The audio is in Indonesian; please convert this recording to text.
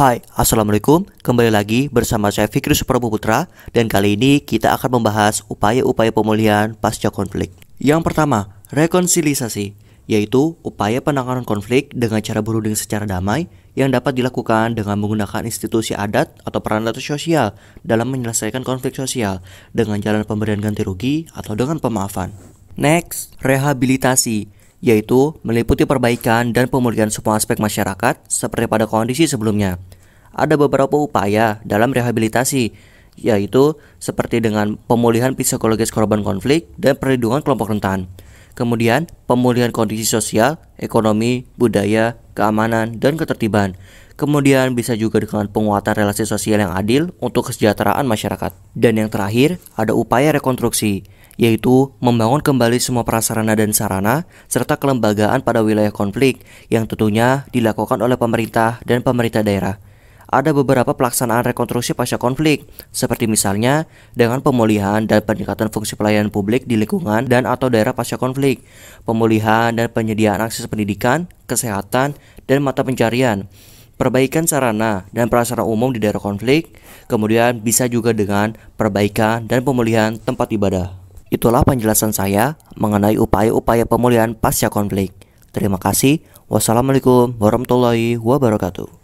Hai, Assalamualaikum. Kembali lagi bersama saya Fikri Suprabu Putra dan kali ini kita akan membahas upaya-upaya pemulihan pasca konflik. Yang pertama, rekonsiliasi, yaitu upaya penanganan konflik dengan cara berunding secara damai yang dapat dilakukan dengan menggunakan institusi adat atau peran sosial dalam menyelesaikan konflik sosial dengan jalan pemberian ganti rugi atau dengan pemaafan. Next, rehabilitasi yaitu meliputi perbaikan dan pemulihan semua aspek masyarakat seperti pada kondisi sebelumnya. Ada beberapa upaya dalam rehabilitasi, yaitu seperti dengan pemulihan psikologis korban konflik dan perlindungan kelompok rentan. Kemudian, pemulihan kondisi sosial, ekonomi, budaya, keamanan, dan ketertiban. Kemudian bisa juga dengan penguatan relasi sosial yang adil untuk kesejahteraan masyarakat. Dan yang terakhir, ada upaya rekonstruksi, yaitu membangun kembali semua prasarana dan sarana serta kelembagaan pada wilayah konflik yang tentunya dilakukan oleh pemerintah dan pemerintah daerah. Ada beberapa pelaksanaan rekonstruksi pasca konflik, seperti misalnya dengan pemulihan dan peningkatan fungsi pelayanan publik di lingkungan dan atau daerah pasca konflik, pemulihan dan penyediaan akses pendidikan, kesehatan, dan mata pencarian, perbaikan sarana dan prasarana umum di daerah konflik, kemudian bisa juga dengan perbaikan dan pemulihan tempat ibadah. Itulah penjelasan saya mengenai upaya-upaya pemulihan pasca konflik. Terima kasih. Wassalamualaikum warahmatullahi wabarakatuh.